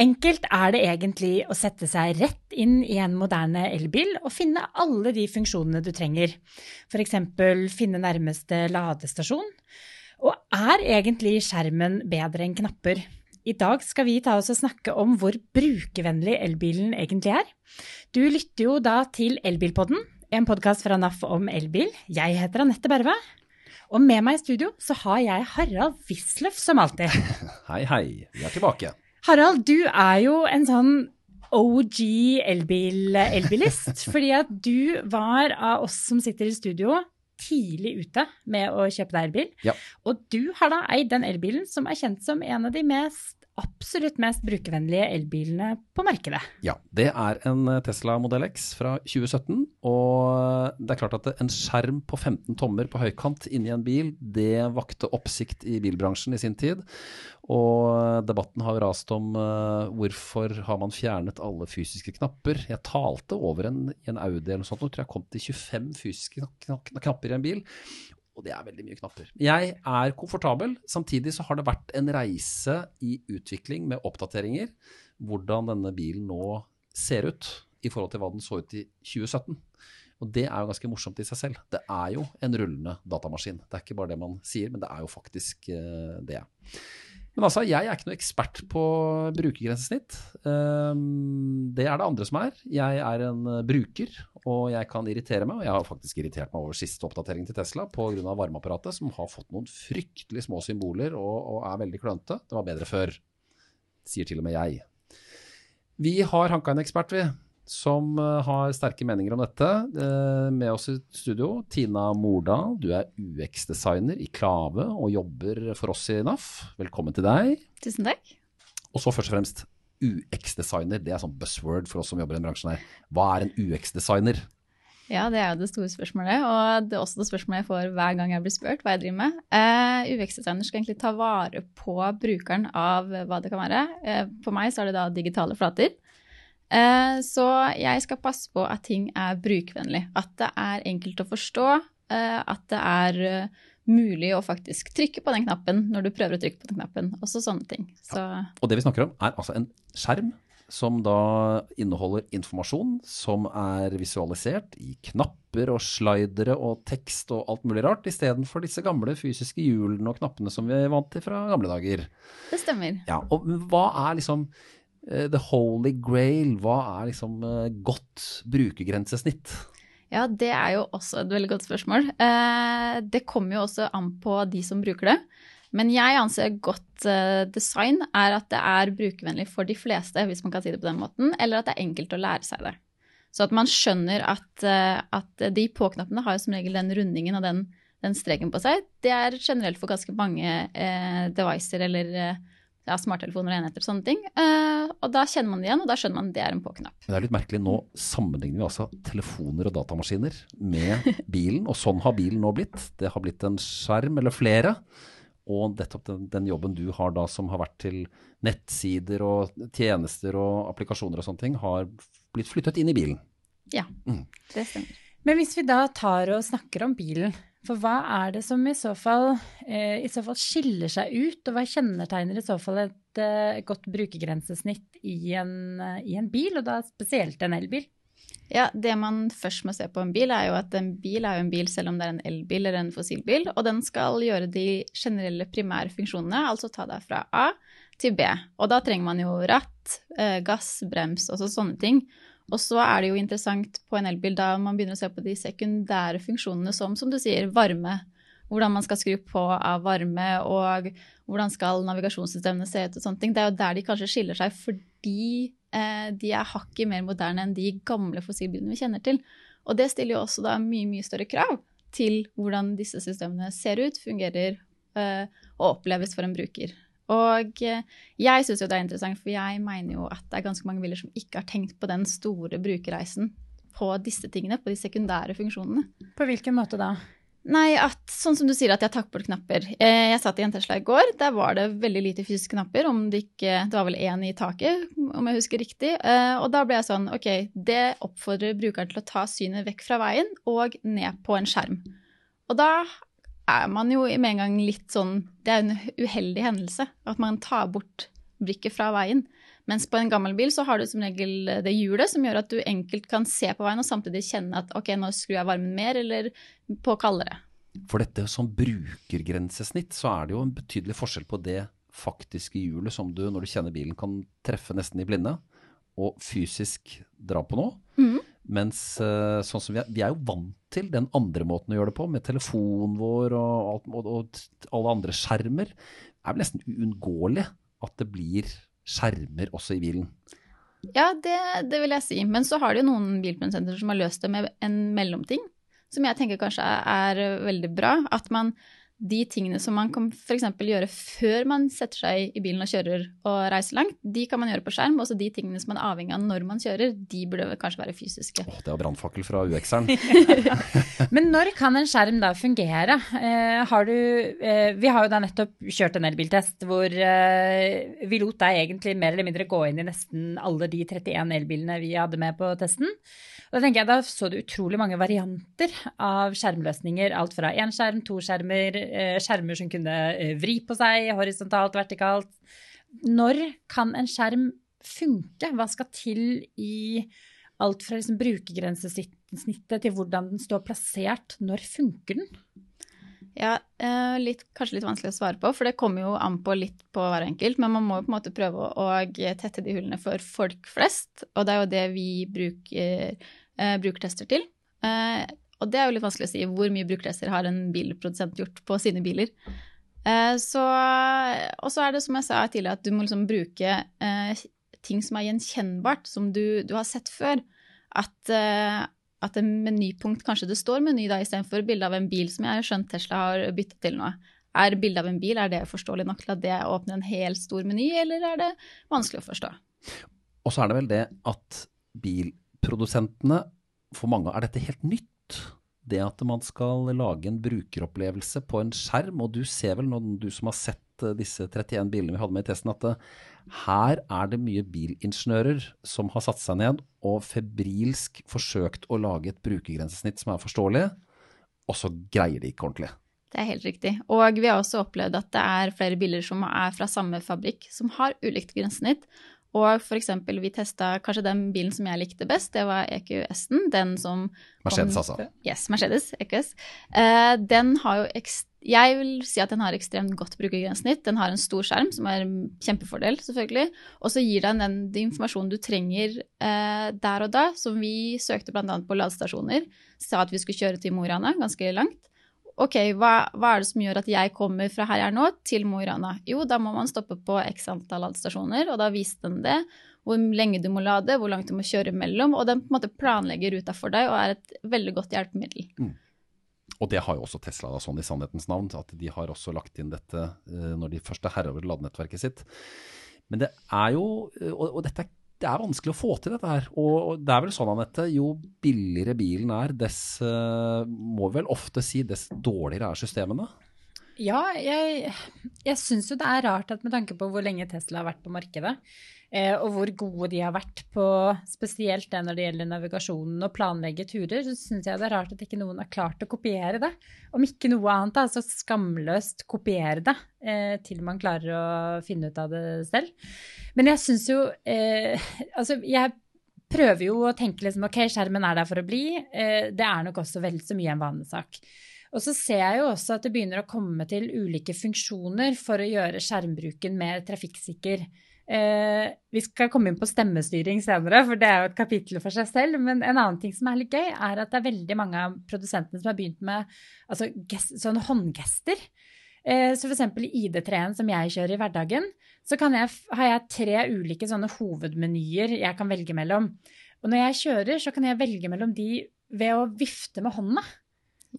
enkelt er det egentlig å sette seg rett inn i en moderne elbil og finne alle de funksjonene du trenger, f.eks. finne nærmeste ladestasjon? Og er egentlig skjermen bedre enn knapper? I dag skal vi ta oss og snakke om hvor brukervennlig elbilen egentlig er. Du lytter jo da til Elbilpodden, en podkast fra NAF om elbil. Jeg heter Anette Berve. Og med meg i studio så har jeg Harald Wisløff som alltid. Hei, hei. Vi er tilbake. Harald, du er jo en sånn OG elbil, elbilist. fordi at du var av oss som sitter i studio, tidlig ute med å kjøpe deg elbil. Ja. Og du har da eid den elbilen som er kjent som en av de mest absolutt mest brukervennlige elbilene på markedet. Ja, det er en Tesla Model X fra 2017. Og det er klart at en skjerm på 15 tommer på høykant inni en bil, det vakte oppsikt i bilbransjen i sin tid. Og debatten har rast om uh, hvorfor har man fjernet alle fysiske knapper. Jeg talte over en, en Audi eller noe sånt, og tror jeg kom til 25 fysiske knapper i en bil. Og det er veldig mye knapper. Jeg er komfortabel. Samtidig så har det vært en reise i utvikling med oppdateringer. Hvordan denne bilen nå ser ut i forhold til hva den så ut i 2017. Og det er jo ganske morsomt i seg selv. Det er jo en rullende datamaskin. Det er ikke bare det man sier, men det er jo faktisk uh, det. Men altså, jeg er ikke noe ekspert på brukergrensesnitt. Um, det er det andre som er. Jeg er en bruker, og jeg kan irritere meg. Og jeg har faktisk irritert meg over siste oppdatering til Tesla pga. varmeapparatet, som har fått noen fryktelig små symboler og, og er veldig klønete. Det var bedre før, sier til og med jeg. Vi har hanka en ekspert, vi som eh, har sterke meninger om dette. Eh, med oss i studio, Tina Mordal. Du er UX-designer i Klave og jobber for oss i NAF. Velkommen til deg. Tusen takk. Og så først og fremst UX-designer. Det er sånn buzzword for oss som jobber i den bransjen her. Hva er en UX-designer? Ja, det er jo det store spørsmålet, og det er også det spørsmålet jeg får hver gang jeg blir spurt hva jeg driver med. Uh, UX-designer skal egentlig ta vare på brukeren av hva det kan være. Uh, for meg så er det da digitale flater. Eh, så jeg skal passe på at ting er brukervennlig. At det er enkelt å forstå. Eh, at det er eh, mulig å faktisk trykke på den knappen når du prøver å trykke på den knappen. Også sånne ting. Så. Ja. Og det vi snakker om, er altså en skjerm som da inneholder informasjon som er visualisert i knapper og slidere og tekst og alt mulig rart, istedenfor disse gamle fysiske hjulene og knappene som vi er vant til fra gamle dager. Det stemmer. Ja, og hva er liksom the holy grail, hva er liksom eh, godt brukergrensesnitt? Ja, det er jo også et veldig godt spørsmål. Eh, det kommer jo også an på de som bruker det. Men jeg anser godt design er at det er brukervennlig for de fleste, hvis man kan si det på den måten, eller at det er enkelt å lære seg det. Så at man skjønner at, at de på-knappene har som regel den rundingen og den, den, streken på seg. Det er generelt for ganske mange eh, devices eller ja, smarttelefoner og enheter og sånne ting. Uh, og da kjenner man det igjen, og da skjønner man at det er en på-knapp. Det er litt merkelig. Nå sammenligner vi altså telefoner og datamaskiner med bilen, og sånn har bilen nå blitt. Det har blitt en skjerm eller flere. Og nettopp den, den, jobben du har da som har vært til nettsider og tjenester og applikasjoner og sånne ting, har blitt flyttet inn i bilen. Ja, mm. det stemmer. Men hvis vi da tar og snakker om bilen, for hva er det som i så fall, eh, i så fall skiller seg ut, og hva kjennetegner i så fall et eh, godt brukergrensesnitt i en, eh, i en, bil, og da spesielt en elbil? Ja, Det man først må se på en bil, er jo at en bil er jo en bil selv om det er en elbil eller en fossilbil, og den skal gjøre de generelle primære funksjonene, altså ta deg fra A til B. Og da trenger man jo ratt, gass, brems, også sånne ting. Og så er det jo interessant på en elbil da man begynner å se på de sekundære funksjonene som, som du sier, varme. Hvordan man skal skru på av varme, og hvordan skal navigasjonssystemene se ut og sånne ting. Det er jo der de kanskje skiller seg, fordi eh, de er hakket mer moderne enn de gamle fossilbilene vi kjenner til. Og det stiller jo også da mye, mye større krav til hvordan disse systemene ser ut, fungerer eh, og oppleves for en bruker. Og eh, jeg syns jo det er interessant, for jeg mener jo at det er ganske mange biler som ikke har tenkt på den store brukerreisen på disse tingene, på de sekundære funksjonene. På hvilken måte da? Nei, at, sånn som du sier at jeg tar bort knapper. Eh, jeg satt i en Tesla i går. Der var det veldig lite fysiske knapper. om Det ikke, det var vel én i taket, om jeg husker riktig. Eh, og da ble jeg sånn OK, det oppfordrer brukeren til å ta synet vekk fra veien og ned på en skjerm. Og da er man jo med en gang litt sånn Det er en uheldig hendelse at man tar bort blikket fra veien. Mens på en gammel bil så har du som regel det hjulet som gjør at du enkelt kan se på veien og samtidig kjenne at ok, nå skrur jeg varmen mer eller på kaldere. For dette som brukergrensesnitt, så er det jo en betydelig forskjell på det faktiske hjulet som du, når du kjenner bilen, kan treffe nesten i blinde, og fysisk dra på noe. Mhm. Mens eh, sånn som vi er, vi er jo vant til den andre måten å gjøre det på, med telefonen vår og, alt, og, og alle andre skjermer. Det er vel nesten uunngåelig at det blir skjermer også i bilen. Ja, det, det vil jeg si. Men så har de jo noen bilprodusenter som har løst det med en mellomting, som jeg tenker kanskje er veldig bra. At man de tingene som man kan f.eks. gjøre før man setter seg i bilen og kjører og reiser langt, de kan man gjøre på skjerm. Også de tingene som man er avhengig av når man kjører, de burde kanskje være fysiske. Åh, det var brannfakkel fra UX-eren. Men når kan en skjerm da fungere? Eh, har du, eh, vi har jo da nettopp kjørt en elbiltest hvor eh, vi lot deg egentlig mer eller mindre gå inn i nesten alle de 31 elbilene vi hadde med på testen. Da tenker jeg, da så du utrolig mange varianter av skjermløsninger. Alt fra én skjerm, to skjermer, eh, skjermer som kunne eh, vri på seg horisontalt, vertikalt. Når kan en skjerm funke? Hva skal til i alt fra liksom brukergrensesnittet til hvordan den står plassert? Når funker den? Ja, eh, litt, kanskje litt vanskelig å svare på, for det kommer jo an på litt på hver enkelt. Men man må jo på en måte prøve å tette de hullene for folk flest, og det er jo det vi bruker eh, brukertester til. Eh, og det er jo litt vanskelig å si hvor mye brukertester har en bilprodusent gjort på sine biler. Eh, så, og så er det som jeg sa tidligere, at du må liksom bruke eh, ting som er gjenkjennbart, som du, du har sett før. At, eh, at en menypunkt kanskje det står meny da, istedenfor bilde av en bil, som jeg har skjønt Tesla har bytta til nå. Er bildet av en bil er det forståelig nok til at det åpner en helt stor meny, eller er det vanskelig å forstå? Og så er det vel det at bilprodusentene, for mange er dette helt nytt. Det at man skal lage en brukeropplevelse på en skjerm, og du ser vel, du som har sett eh, disse 31 bilene vi hadde med i testen, at det, her er det mye bilingeniører som har satt seg ned og febrilsk forsøkt å lage et brukergrensesnitt som er forståelig, og så greier de ikke ordentlig. Det er helt riktig. Og vi har også opplevd at det er flere biler som er fra samme fabrikk, som har ulikt grensesnitt. Og for eksempel, vi testa kanskje den bilen som jeg likte best, det var EQS-en. Den som Mercedes, kom- altså. Yes, Mercedes, EQS. Eh, den har jo ekst jeg vil si at den har ekstremt godt brukergrensesnitt. Den har en stor skjerm, som er en kjempefordel, selvfølgelig. Og så gir den den, informasjonen du trenger eh, der og da. Som vi søkte bl.a. på ladestasjoner. Sa at vi skulle kjøre til Mo i Rana, ganske langt. Ok, hva, hva er det som gjør at jeg kommer fra her jeg er nå, til Mo i Rana? Jo, da må man stoppe på x antall ladestasjoner, og da viste den det. Hvor lenge du må lade, hvor langt du må kjøre mellom. Og den på en måte planlegger ruta for deg og er et veldig godt hjelpemiddel. Og det har jo også Tesla, da, sånn i sannhetens navn, at de har også lagt inn dette eh, når de først er herre over ladenettverket sitt. Men det er jo, og, og dette er, det er vanskelig å få til dette her. Og, det er vel sånn, Anette, jo billigere bilen er, dess, eh, må vi vel ofte si, dess dårligere er systemene. Ja, jeg, jeg syns jo det er rart at med tanke på hvor lenge Tesla har vært på markedet, eh, og hvor gode de har vært på spesielt det når det gjelder navigasjonen og planlegge turer, så syns jeg det er rart at ikke noen har klart å kopiere det. Om ikke noe annet, da, så skamløst kopiere det eh, til man klarer å finne ut av det selv. Men jeg syns jo eh, Altså, jeg prøver jo å tenke liksom ok, skjermen er der for å bli. Eh, det er nok også vel så mye en vanesak. Og så ser jeg jo også at det begynner å komme til ulike funksjoner for å gjøre skjermbruken mer trafikksikker. Eh, vi skal komme inn på stemmestyring senere, for det er jo et kapittel for seg selv. Men en annen ting som er litt gøy, er at det er veldig mange av produsentene som har begynt med altså, sånne håndgester. Eh, så f.eks. i ID3-en som jeg kjører i hverdagen, så jeg, har jeg tre ulike sånne hovedmenyer jeg kan velge mellom. Og når jeg kjører, så kan jeg velge mellom de ved å vifte med hånda.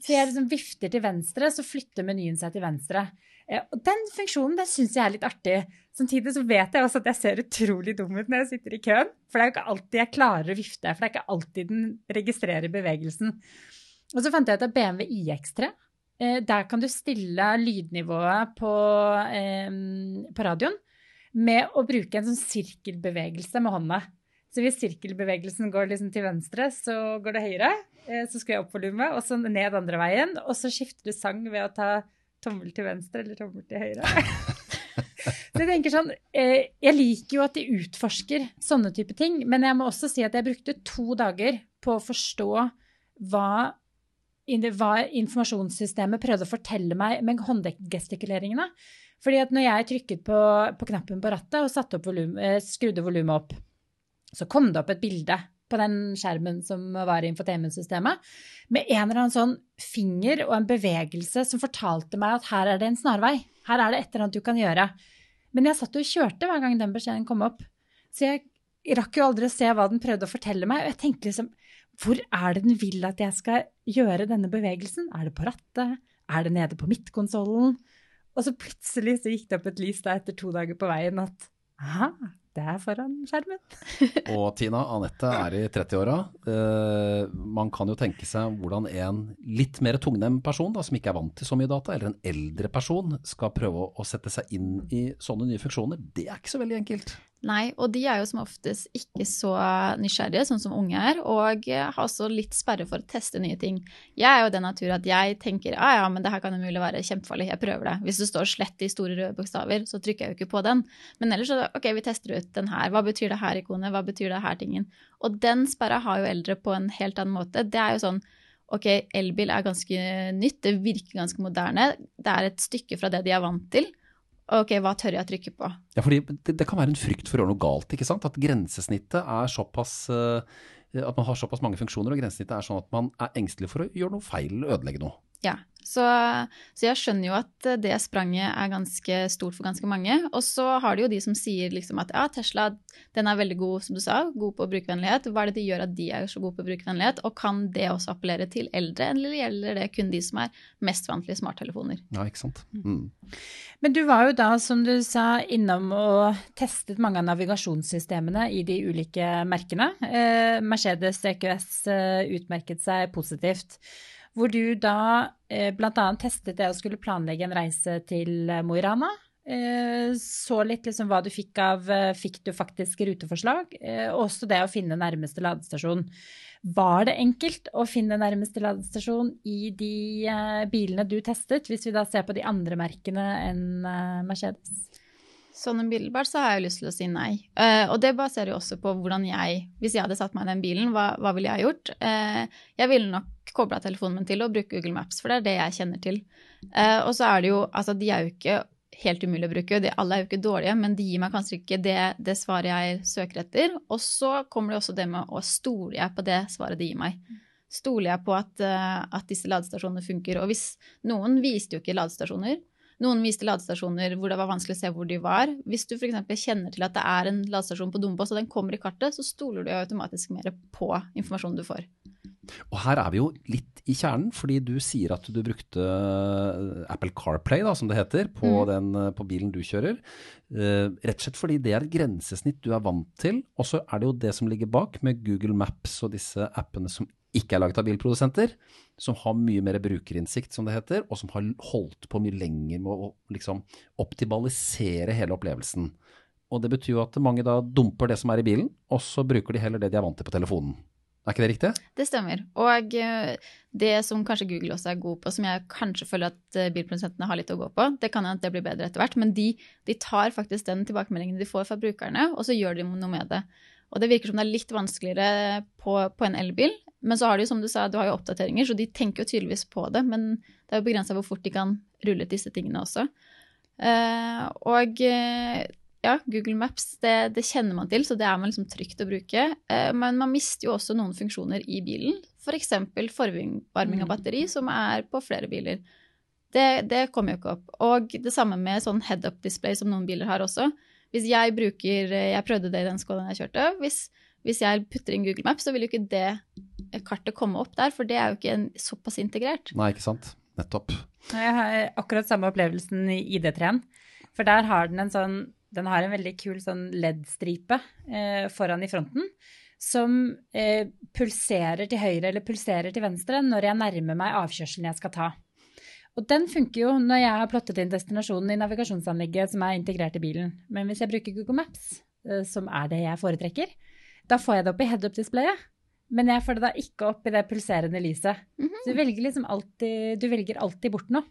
Så jeg liksom vifter til venstre, så flytter menyen seg til venstre. Eh, og den funksjonen den syns jeg er litt artig. Samtidig så vet jeg også at jeg ser utrolig dum ut når jeg sitter i køen. For det er jo ikke alltid jeg klarer å vifte, for det er ikke alltid den registrerer bevegelsen. Og så fant jeg ut at BMW iX3 eh, der kan du stille lydnivået på, eh, på radioen med å bruke en sånn sirkelbevegelse med hånda. Så hvis sirkelbevegelsen går liksom til venstre, så går det høyre. Så skrur jeg opp volumet, og så ned andre veien. Og så skifter du sang ved å ta tommel til venstre eller tommel til høyre. Så jeg tenker sånn, eh, jeg liker jo at de utforsker sånne type ting, men jeg må også si at jeg brukte to dager på å forstå hva, hva informasjonssystemet prøvde å fortelle meg med håndgestikuleringene. Fordi at når jeg trykket på, på knappen på rattet og volum, eh, skrudde volumet opp, så kom det opp et bilde på den skjermen som var i infotainmentsystemet, med en eller annen sånn finger og en bevegelse som fortalte meg at her er det en snarvei. Her er det et eller annet du kan gjøre. Men jeg satt og kjørte hver gang den beskjeden kom opp. Så jeg rakk jo aldri å se hva den prøvde å fortelle meg. Og jeg tenkte liksom Hvor er det den vil at jeg skal gjøre denne bevegelsen? Er det på rattet? Er det nede på midtkonsollen? Og så plutselig så gikk det opp et lys da etter to dager på veien at aha, det er foran skjermen. og Tina, Anette er i 30-åra. Uh, man kan jo tenke seg hvordan en litt mer tungnem person, da, som ikke er vant til så mye data, eller en eldre person, skal prøve å sette seg inn i sånne nye funksjoner. Det er ikke så veldig enkelt. Nei, og de er jo som oftest ikke så nysgjerrige, sånn som unge er, og har også litt sperre for å teste nye ting. Jeg er jo den natur at jeg tenker ja ja, men det her kan mulig være kjempefarlig, jeg prøver det. Hvis det står slett i store røde bokstaver, så trykker jeg jo ikke på den. Men ellers så ok, vi tester ut den her. Hva betyr det her ikonet? Hva betyr det her tingen? Og den sperra har jo eldre på en helt annen måte. Det er jo sånn ok, elbil er ganske nytt, det virker ganske moderne. Det er et stykke fra det de er vant til. Ok, hva tør jeg å trykke på? Ja, fordi det, det kan være en frykt for å gjøre noe galt, ikke sant? At grensesnittet er såpass uh, At man har såpass mange funksjoner, og grensesnittet er sånn at man er engstelig for å gjøre noe feil ødelegge noe. Ja, så, så, jeg skjønner jo at det spranget er ganske stort for ganske mange. Og så har du jo de som sier liksom at ja, Tesla den er veldig god, som du sa, god på brukervennlighet. Hva er det de gjør at de er så gode på brukervennlighet? Og kan det også appellere til eldre, eller gjelder det kun de som er mest vant til smarttelefoner? Ja, ikke sant. Mm. Men du var jo da, som du sa, innom og testet mange av navigasjonssystemene i de ulike merkene. Eh, Mercedes EQS eh, utmerket seg positivt hvor du da eh, bl.a. testet det å skulle planlegge en reise til eh, Mo i Rana. Eh, så litt liksom hva du fikk av eh, Fikk du faktisk ruteforslag? Eh, også det å finne nærmeste ladestasjon. Var det enkelt å finne nærmeste ladestasjon i de bilene du testet, hvis vi da ser på de andre merkene enn Mercedes? Sånn umiddelbart så har jeg lyst til å si nei. Uh, og det baserer jo også på hvordan jeg Hvis jeg hadde satt meg i den bilen, hva, hva ville jeg gjort? Uh, jeg ville nok kobla telefonen min til og bruke Google Maps, for det er det jeg kjenner til. Uh, og så er det jo Altså, de er jo ikke helt umulig å bruke, de, alle er jo ikke dårlige, men de gir meg kanskje ikke det, det svaret jeg søker etter. Og så kommer det også det med å stole jeg på det svaret de gir meg. Stoler jeg på at, at disse ladestasjonene funker? Og hvis noen viste jo ikke ladestasjoner, noen viste ladestasjoner hvor det var vanskelig å se hvor de var. Hvis du f.eks. kjenner til at det er en ladestasjon på Dombås, og den kommer i kartet, så stoler du automatisk mer på informasjonen du får. Og her er vi jo litt i kjernen, fordi du sier at du brukte eh, Apple CarPlay, da, som det heter, på, mm. den, eh, på bilen du kjører. Uh, rett og slett fordi det er et grensesnitt du er vant til. Og så er det jo det som ligger bak, med Google Maps og disse appene som ikke er laget av bilprodusenter, som har mye mer brukerinnsikt, som det heter, og som har holdt på mye lenger med å liksom, optimalisere hele opplevelsen. Og det betyr jo at mange da dumper det som er i bilen, og så bruker de heller det de er vant til på telefonen. Er ikke det riktig? Det stemmer. Og eh, det som kanskje Google også er god på, som jeg kanskje føler at eh, bilprodusentene har litt å gå på, det kan hende at det blir bedre etter hvert, men de, de tar faktisk den tilbakemeldingen de får fra brukerne, og så gjør de noe med det. Og det virker som det er litt vanskeligere på, på en elbil, men så har de som du sa, du har jo oppdateringer, så de tenker jo tydeligvis på det. Men det er jo begrensa hvor fort de kan rulle disse tingene også. Uh, og uh, ja, Google Maps, det, det, kjenner man til, så det er man liksom trygt å bruke. Uh, men man mister jo også noen funksjoner i bilen. F.eks. For forvarming av mm. batteri, som er på flere biler. Det, det kommer jo ikke opp. Og det samme med sånn head up display som noen biler har også. Hvis jeg bruker Jeg prøvde det i den skålen jeg kjørte. Hvis, hvis jeg putter inn Google Maps, så vil jo ikke det kartet komme opp der, for det er jo ikke en, såpass integrert. Nei, ikke sant. Nettopp. Jeg har akkurat samme opplevelsen i ID3-en. For der har den en sånn Den har en veldig kul sånn LED-stripe eh, foran i fronten som eh, pulserer til høyre eller pulserer til venstre når jeg nærmer meg avkjørselen jeg skal ta. Og den funker jo når jeg har plottet inn destinasjonen i navigasjonsanlegget som er integrert i bilen. Men hvis jeg bruker Google Maps, eh, som er det jeg foretrekker, da får jeg det opp i head-up-displayet. Men jeg får det da ikke opp i det pulserende lyset. Mm -hmm. Så du velger liksom alltid, du velger alltid bort noe.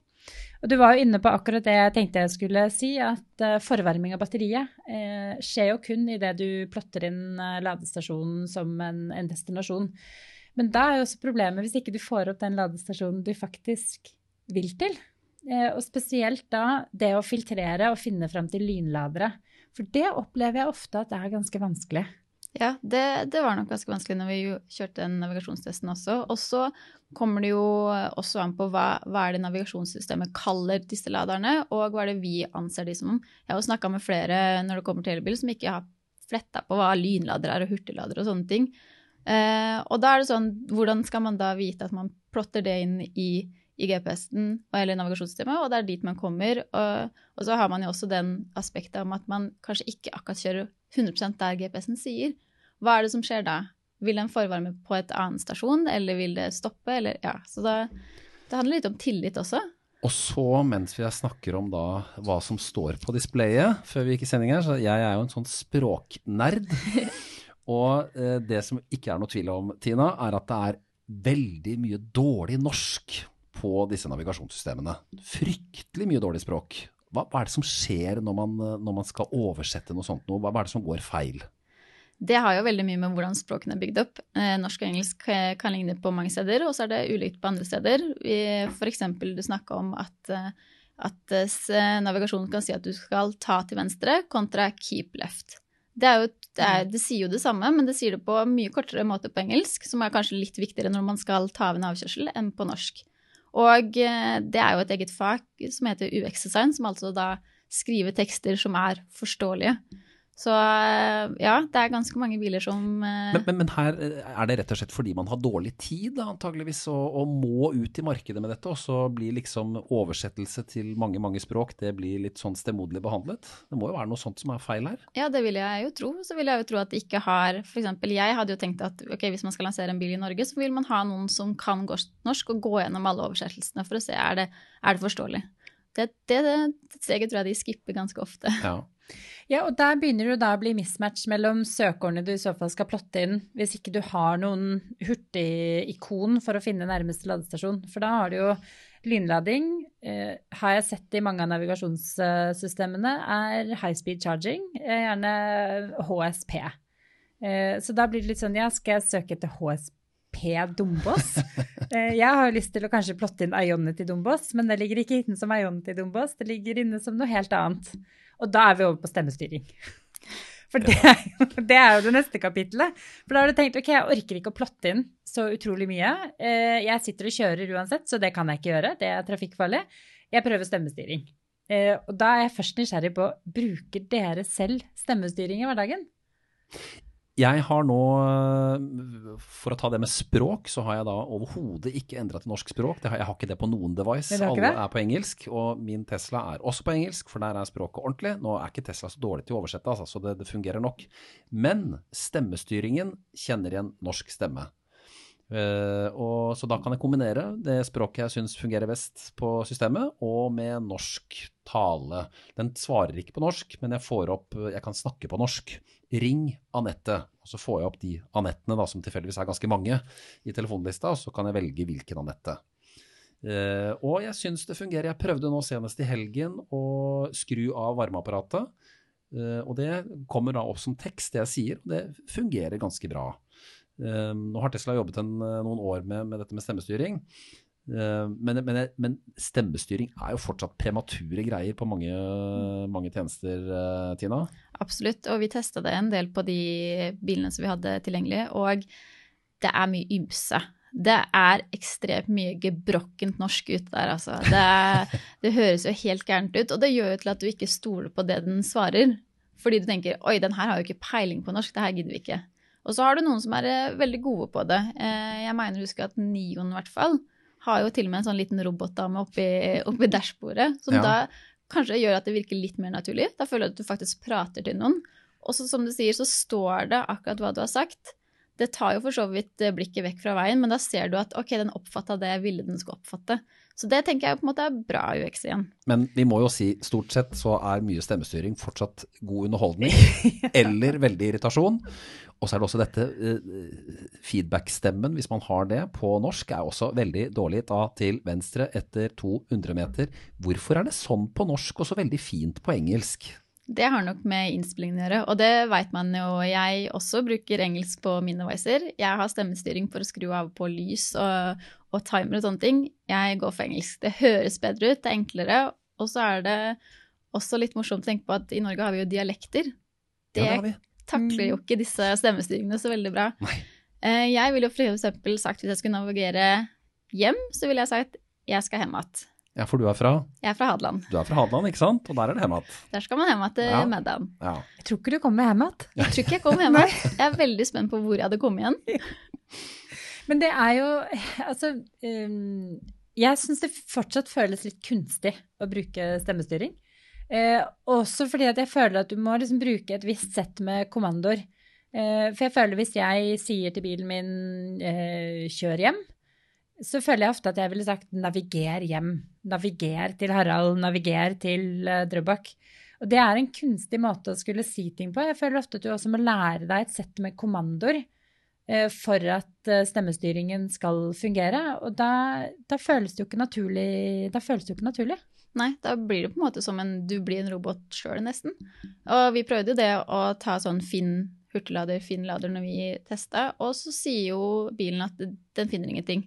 Og du var jo inne på akkurat det jeg tenkte jeg skulle si, at uh, forvarming av batteriet eh, skjer jo kun idet du plotter inn uh, ladestasjonen som en, en, destinasjon. Men da er jo også problemet hvis ikke du får opp den ladestasjonen du faktisk vil til. og spesielt da det å filtrere og finne fram til lynladere. For det opplever jeg ofte at det er ganske vanskelig. Ja, det, det, var nok ganske vanskelig når vi kjørte den navigasjonstesten også. Og så kommer det jo også an på hva, hva er det navigasjonssystemet kaller disse laderne, og hva er det vi anser de som. Jeg har jo snakka med flere når det kommer til elbil som ikke har fletta på hva lynlader er og hurtiglader og sånne ting. Eh, og da er det sånn, hvordan skal man da vite at man plotter det inn i, i GPS-en eller navigasjonssystemet, og det er dit man kommer. Og, og så har man jo også den aspektet om at man kanskje ikke akkurat kjører 100 der GPS-en sier. Hva er det som skjer da? Vil den forvarme på et annen stasjon, eller vil det stoppe? Eller, ja. Så da, det handler litt om tillit også. Og så, mens vi snakker om da hva som står på displayet, før vi gikk i sending her, så jeg er jo en sånn språknerd. og eh, det som ikke er noe tvil om, Tina, er at det er veldig mye dårlig norsk på disse navigasjonssystemene. Fryktelig mye dårlig språk. Hva, hva er det som skjer når man, når man, skal oversette noe sånt? Hva, hva er det som går feil? Det har jo veldig mye med hvordan språkene er bygd opp. Eh, norsk og engelsk kan ligne på mange steder, og så er det ulikt på andre steder. F.eks. du snakka om at, eh, at eh, navigasjonen kan si at du skal ta til venstre kontra keep left. Det, jo, det, er, det, sier jo det samme, men det sier det på mye kortere måte på engelsk, som er kanskje litt viktigere når man skal ta av en avkjørsel, enn på norsk. Og det er jo et eget fag som heter UX-design, som altså da skriver tekster som er forståelige. Så eh, ja, det er ganske mange biler som eh, men, men, men, her eh, er det rett og slett fordi man har dårlig tid, antageligvis, og, og, må ut i markedet med dette, og så blir liksom oversettelse til mange, mange språk det blir litt sånn stemoderlig behandlet? Det må jo være noe sånt som er feil her? Ja, det vil jeg jo tro. Så vil jeg jo tro at det ikke har F.eks. jeg hadde jo tenkt at ok, hvis man skal lansere en bil i Norge, så vil man ha noen som kan norsk, og gå gjennom alle oversettelsene for å se er det er det forståelig. Det, det, det steget tror jeg de skipper ganske ofte. Ja. Ja, og der begynner det da å bli mismatch mellom søkeordene du i så fall skal plotte inn, hvis ikke du har noen hurtigikon for å finne nærmeste ladestasjon. For da har du jo lynlading, eh, har jeg sett i mange av navigasjonssystemene, er high speed charging, eh, gjerne HSP. Eh, så da blir det litt sånn, ja, skal jeg søke etter HSP Dombås? Eh, jeg har jo lyst til å kanskje plotte inn Ionet i Dombås, men det ligger ikke inne som Ionet i Dombås, det ligger inne som noe helt annet. Og da er vi over på stemmestyring. For det er, jo, det er, jo det neste kapitlet. For da har du tenkt ok, jeg orker ikke å plotte inn så utrolig mye. Eh, jeg sitter og kjører uansett, så det kan jeg ikke gjøre. Det er trafikkfarlig. Jeg prøver stemmestyring. Eh, og da er jeg først nysgjerrig på bruker dere selv stemmestyring i hverdagen? Jeg har nå, for å ta det med språk, så har jeg da overhodet ikke endra til norsk språk. Har, jeg har ikke det på noen device. Alle er på engelsk. Og min Tesla er også på engelsk, for der er språket ordentlig. Nå er ikke Tesla så dårlig til å oversette, altså, så det, det fungerer nok. Men stemmestyringen kjenner igjen norsk stemme. Uh, og, så da kan jeg kombinere det språket jeg syns fungerer best på systemet, og med norsk tale. Den svarer ikke på norsk, men jeg får opp Jeg kan snakke på norsk. Ring Anette. Og så får jeg opp de Anettene, da, som tilfeldigvis er ganske mange i telefonlista, og så kan jeg velge hvilken Anette. Uh, og jeg syns det fungerer. Jeg prøvde nå senest i helgen å skru av varmeapparatet. Uh, og det kommer da opp som tekst, det jeg sier. Og det fungerer ganske bra. Ehm, nå har Tesla jobbet en, eh, noen år med, med, dette med stemmestyring. Ehm, men, men, men, stemmestyring er jo fortsatt premature greier på mange, mange tjenester, eh, Tina? Absolutt, og vi testa det en del på de bilene som vi hadde tilgjengelig. Og det er mye ymse. Det er ekstremt mye gebrokkent norsk ute der, altså. Det, det, høres jo helt gærent ut. Og det gjør jo til at du ikke stoler på det den svarer. Fordi du tenker oi, den her har jo ikke peiling på norsk, det her gidder vi ikke. Og så har du noen som er eh, veldig gode på det. Eh, jeg mener å huske at Nion i hvert fall har jo til og med en sånn liten robotdame oppi, oppi dashbordet, som ja. da kanskje gjør at det virker litt mer naturlig. Da føler du at du faktisk prater til noen. Og så som du sier, så står det akkurat hva du har sagt. Det tar jo for så vidt blikket vekk fra veien, men da ser du at ok, den oppfatta det jeg ville den skulle oppfatte. Så det tenker jeg på en måte er bra UX igjen. Men vi må jo si stort sett så er mye stemmestyring fortsatt god underholdning, eller veldig irritasjon. Og så er det også dette eh, feedback-stemmen, hvis man har det på norsk, er også veldig dårlig. Da til venstre etter 200 meter. Hvorfor er det sånn på norsk og så veldig fint på engelsk? Det har nok med innspillingen å gjøre, og det veit man jo. Jeg også bruker engelsk på min. Jeg har stemmestyring for å skru av på lys og, og timer og sånne ting. Jeg går for engelsk. Det høres bedre ut, det er enklere. Og så er det også litt morsomt å tenke på at i Norge har vi jo dialekter. Det, Ja, det har vi. takler jo ikke disse stemmestyringene så veldig bra. Nei. Eh, Jeg ville jo for eksempel sagt hvis jeg skulle navigere hjem, så ville jeg sagt jeg skal hjem igjen. Ja, for du er fra, Jeg er fra Hadeland. du er fra Hadeland, ikke sant? Og der er det hjemme igjen. Der skal man hjem igjen til Ja. middagen. Ja. Jeg tror ikke du kommer hjem igjen. Jeg tror ikke jeg kommer hjem igjen. Jeg er veldig spent på hvor jeg hadde kommet igjen. Men det er jo Altså um, Jeg syns det fortsatt føles litt kunstig å bruke stemmestyring. Eh, også fordi at jeg føler at du må liksom bruke et visst sett med kommandoer. Eh, for jeg føler hvis jeg sier til bilen min eh, 'kjør hjem', så føler jeg ofte at jeg ville sagt 'naviger hjem'. Naviger til Harald, naviger til uh, Drøbak. Og det er en kunstig måte å skulle si ting på. Jeg føler ofte at du også må lære deg et sett med kommandoer uh, for at uh, stemmestyringen skal fungere. Og da, da føles det jo ikke naturlig. Da føles det jo ikke naturlig. Nei, da blir det på en måte som en du blir en robot sjøl, nesten. Og vi prøvde jo det å ta sånn Finn hurtiglader, Finn lader når vi testa, og så sier jo bilen at den finner ingenting.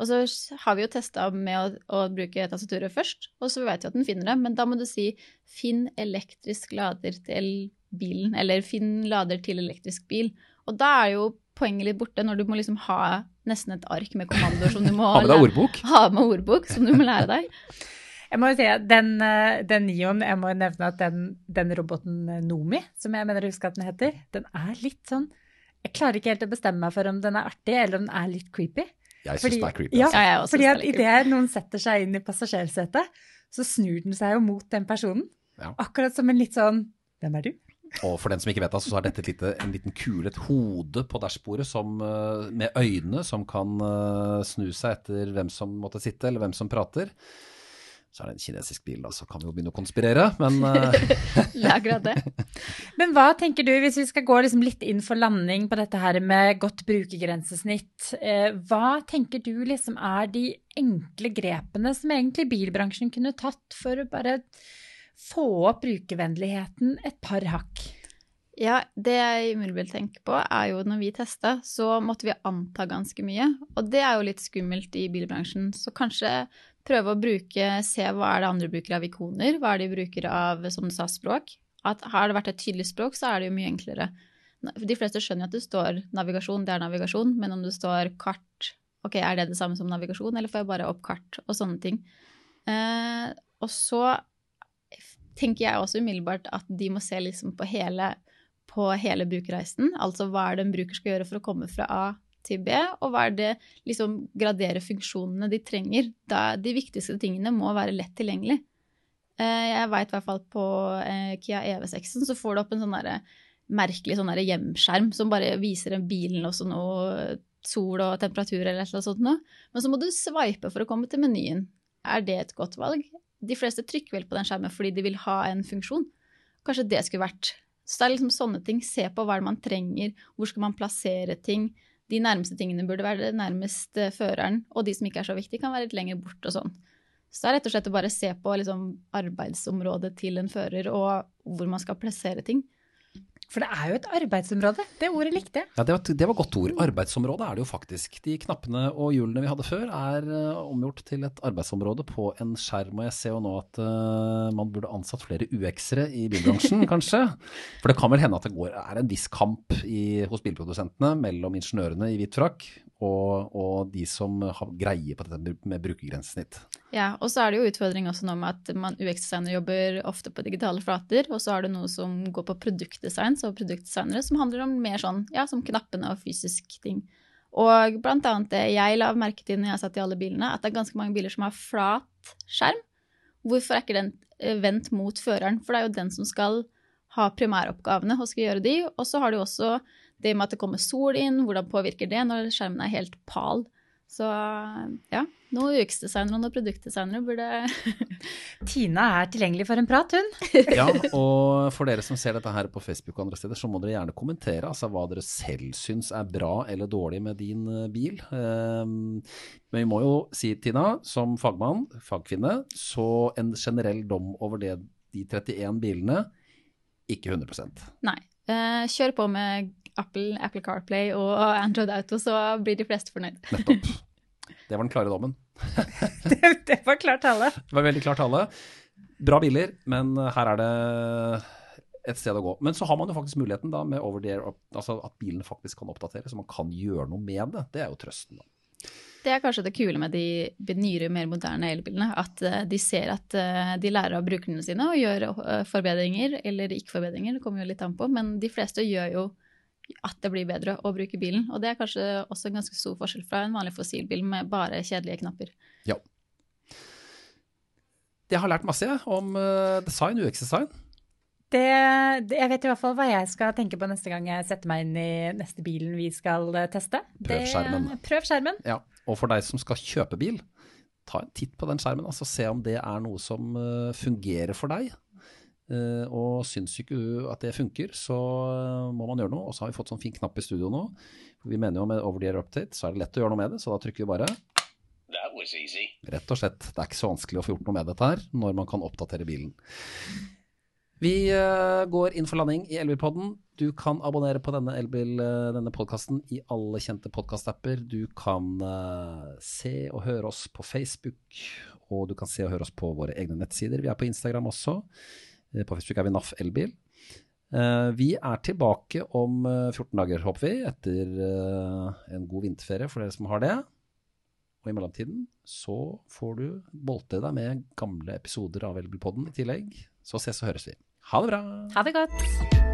Og så har vi jo testa med å, å bruke tastaturet først, og så vet vi at den finner det, men da må du si 'finn elektrisk lader til bilen', eller 'finn lader til elektrisk bil'. Og da er jo poenget litt borte, når du må liksom ha nesten et ark med kommandoer som du må Ha med deg ordbok. ha med ordbok som du må lære deg. Jeg må jo si at den, eh, den Nion, jeg må jo nevne at den, den roboten eh, Nomi, som jeg mener å huske at den heter, den er litt sånn Jeg klarer ikke helt å bestemme meg for om den er artig, eller om den er litt creepy. Jeg syns det er creepy. Altså. Ja, jeg fordi at det er idet noen setter seg inn i passasjersetet, så snur den seg jo mot den personen. Ja. Akkurat som en litt sånn Hvem er du? Og for den som ikke vet det, så er dette et lite, en liten kule, et hode på dashbordet som, eh, med øyne som kan eh, snu seg etter hvem som måtte sitte, eller hvem som prater. Så er det en kinesisk bil, da, så kan vi jo begynne å konspirere. Men eh, Det er akkurat det. Men hva tenker du, hvis vi skal gå liksom litt inn for landing på dette her med godt brukergrensesnitt, eh, hva tenker du liksom er de enkle grepene som egentlig bilbransjen kunne tatt for å bare få opp brukervennligheten et par hakk? Ja, det jeg umiddelbart tenker på, er jo når vi testa, så måtte vi anta ganske mye. Og det er jo litt skummelt i bilbransjen. Så kanskje prøve å bruke, se hva er det andre bruker av ikoner, hva er det de bruker av, som du sa, språk. At har det vært et tydelig språk, så er det jo mye enklere. De fleste skjønner at det står navigasjon, det er navigasjon, men om det står kart, ok, er det det samme som navigasjon, eller får jeg bare opp kart og sånne ting. Eh, og så tenker jeg også umiddelbart at de må se liksom på hele på hele brukerreisen. Altså hva er det en bruker skal gjøre for å komme fra A til B, og hva er det liksom gradere funksjonene de trenger. Da de viktigste tingene må være lett tilgjengelig. Eh, Jeg veit i hvert fall på eh, Kia EV6-en så får du opp en sånn merkelig sånn hjemskjerm som bare viser en bilen også noe sol og temperatur eller et sånt noe. Men så må du sveipe for å komme til menyen. Er det et godt valg? De fleste trykker vel på den skjermen fordi de vil ha en funksjon. Kanskje det skulle vært så det er liksom sånne ting. Se på hva man trenger, hvor skal man plassere ting. De nærmeste tingene burde være nærmest eh, føreren, og de som ikke er så viktige, kan være litt lenger bort og sånn. Så det er rett og slett å bare se på liksom, arbeidsområdet til en fører, og hvor man skal plassere ting. For det er jo et arbeidsområde. Det ordet likte jeg. ja, det var, det var godt ord. Arbeidsområde er det jo faktisk. De knappene og hjulene vi hadde før, er eh, omgjort til et arbeidsområde på en skjerm. Og jeg ser jo nå at uh, man burde ansatt flere UX-ere i bilbransjen, kanskje. For det kan vel hende at det går, er en viss kamp i, hos bilprodusentene mellom ingeniørene i hvit frakk og, og de som har greie på dette med brukergrensesnitt. Ja, og så er det jo utfordring også nå med at man UX-designer jobber ofte på digitale flater, og så er det noe som går på produktdesign, så produktdesignere, som handler om mer sånn, ja, som knappene og fysisk ting. Og blant annet det jeg la merke til når jeg satt i alle bilene, at det er ganske mange biler som har flat skjerm. Hvorfor er ikke den eh, vendt mot føreren? For det er jo den som skal ha primæroppgavene og skal gjøre de. Og så har du også det med at det kommer sol inn, hvordan påvirker det når skjermen er helt pal. Så ja. Noen UX-designere og noen produktdesignere burde Tina er tilgjengelig for en prat, hun. Ja, og for dere som ser dette her på Facebook og andre steder, så må dere gjerne kommentere altså, hva dere selv syns er bra eller dårlig med din eh, bil. Um, men vi må jo si, Tina, som fagmann, fagkvinne, så en generell dom over det, de 31 bilene, ikke 100 Nei. Uh, kjør på med Apple, Apple CarPlay og Android Auto, så blir de fleste fornøyd. Nettopp. Det var den klare dommen. det, det var klart tale. Det var veldig klart tale. Bra biler, men her er det et sted å gå. Men så har man jo faktisk muligheten da med over the air, altså at bilene faktisk kan oppdateres, så man kan gjøre noe med det. Det er jo trøsten, da. Det er kanskje det kule med de nyere, mer moderne elbilene. At eh, de ser at eh, de lærer av brukerne sine og gjør eh, forbedringer, eller ikke forbedringer, det kommer jo litt an på. Men de fleste gjør jo at det blir bedre å bruke bilen. Og det er kanskje også en ganske stor forskjell fra en vanlig fossilbil med bare kjedelige knapper. Ja. Jeg har lært masse om eh, design, UX-design. Det, det, jeg vet i hvert fall hva jeg skal tenke på neste gang jeg setter meg inn i neste bilen vi skal eh, teste. Prøv skjermen. Det, prøv skjermen. Ja, Og for deg som skal kjøpe bil, ta en titt på den skjermen. altså Se om det er noe som uh, fungerer for deg. Uh, og syns ikke du at det funker, så uh, må man gjøre noe. Og så har vi fått sånn fin knapp i studio nå. Vi mener jo med over the air update, så er det lett å gjøre noe med det. Så da trykker vi bare Rett og slett. Det er ikke så vanskelig å få gjort noe med dette her, når man kan oppdatere bilen. Vi uh, går inn for landing i Elbilpodden. Du kan abonnere på denne, elbil, denne podkasten i alle kjente podkastapper. Du kan se og høre oss på Facebook, og du kan se og høre oss på våre egne nettsider. Vi er på Instagram også. Eh, på Facebook er vi NAF Elbil. Eh, vi er tilbake om 14 eh, dager, håper vi, etter en god vinterferie for dere som har det. Og i mellomtiden så får du bolte deg med gamle episoder av Elbilpodden i tillegg. Så ses og høres vi. Ha det bra. Ha det godt.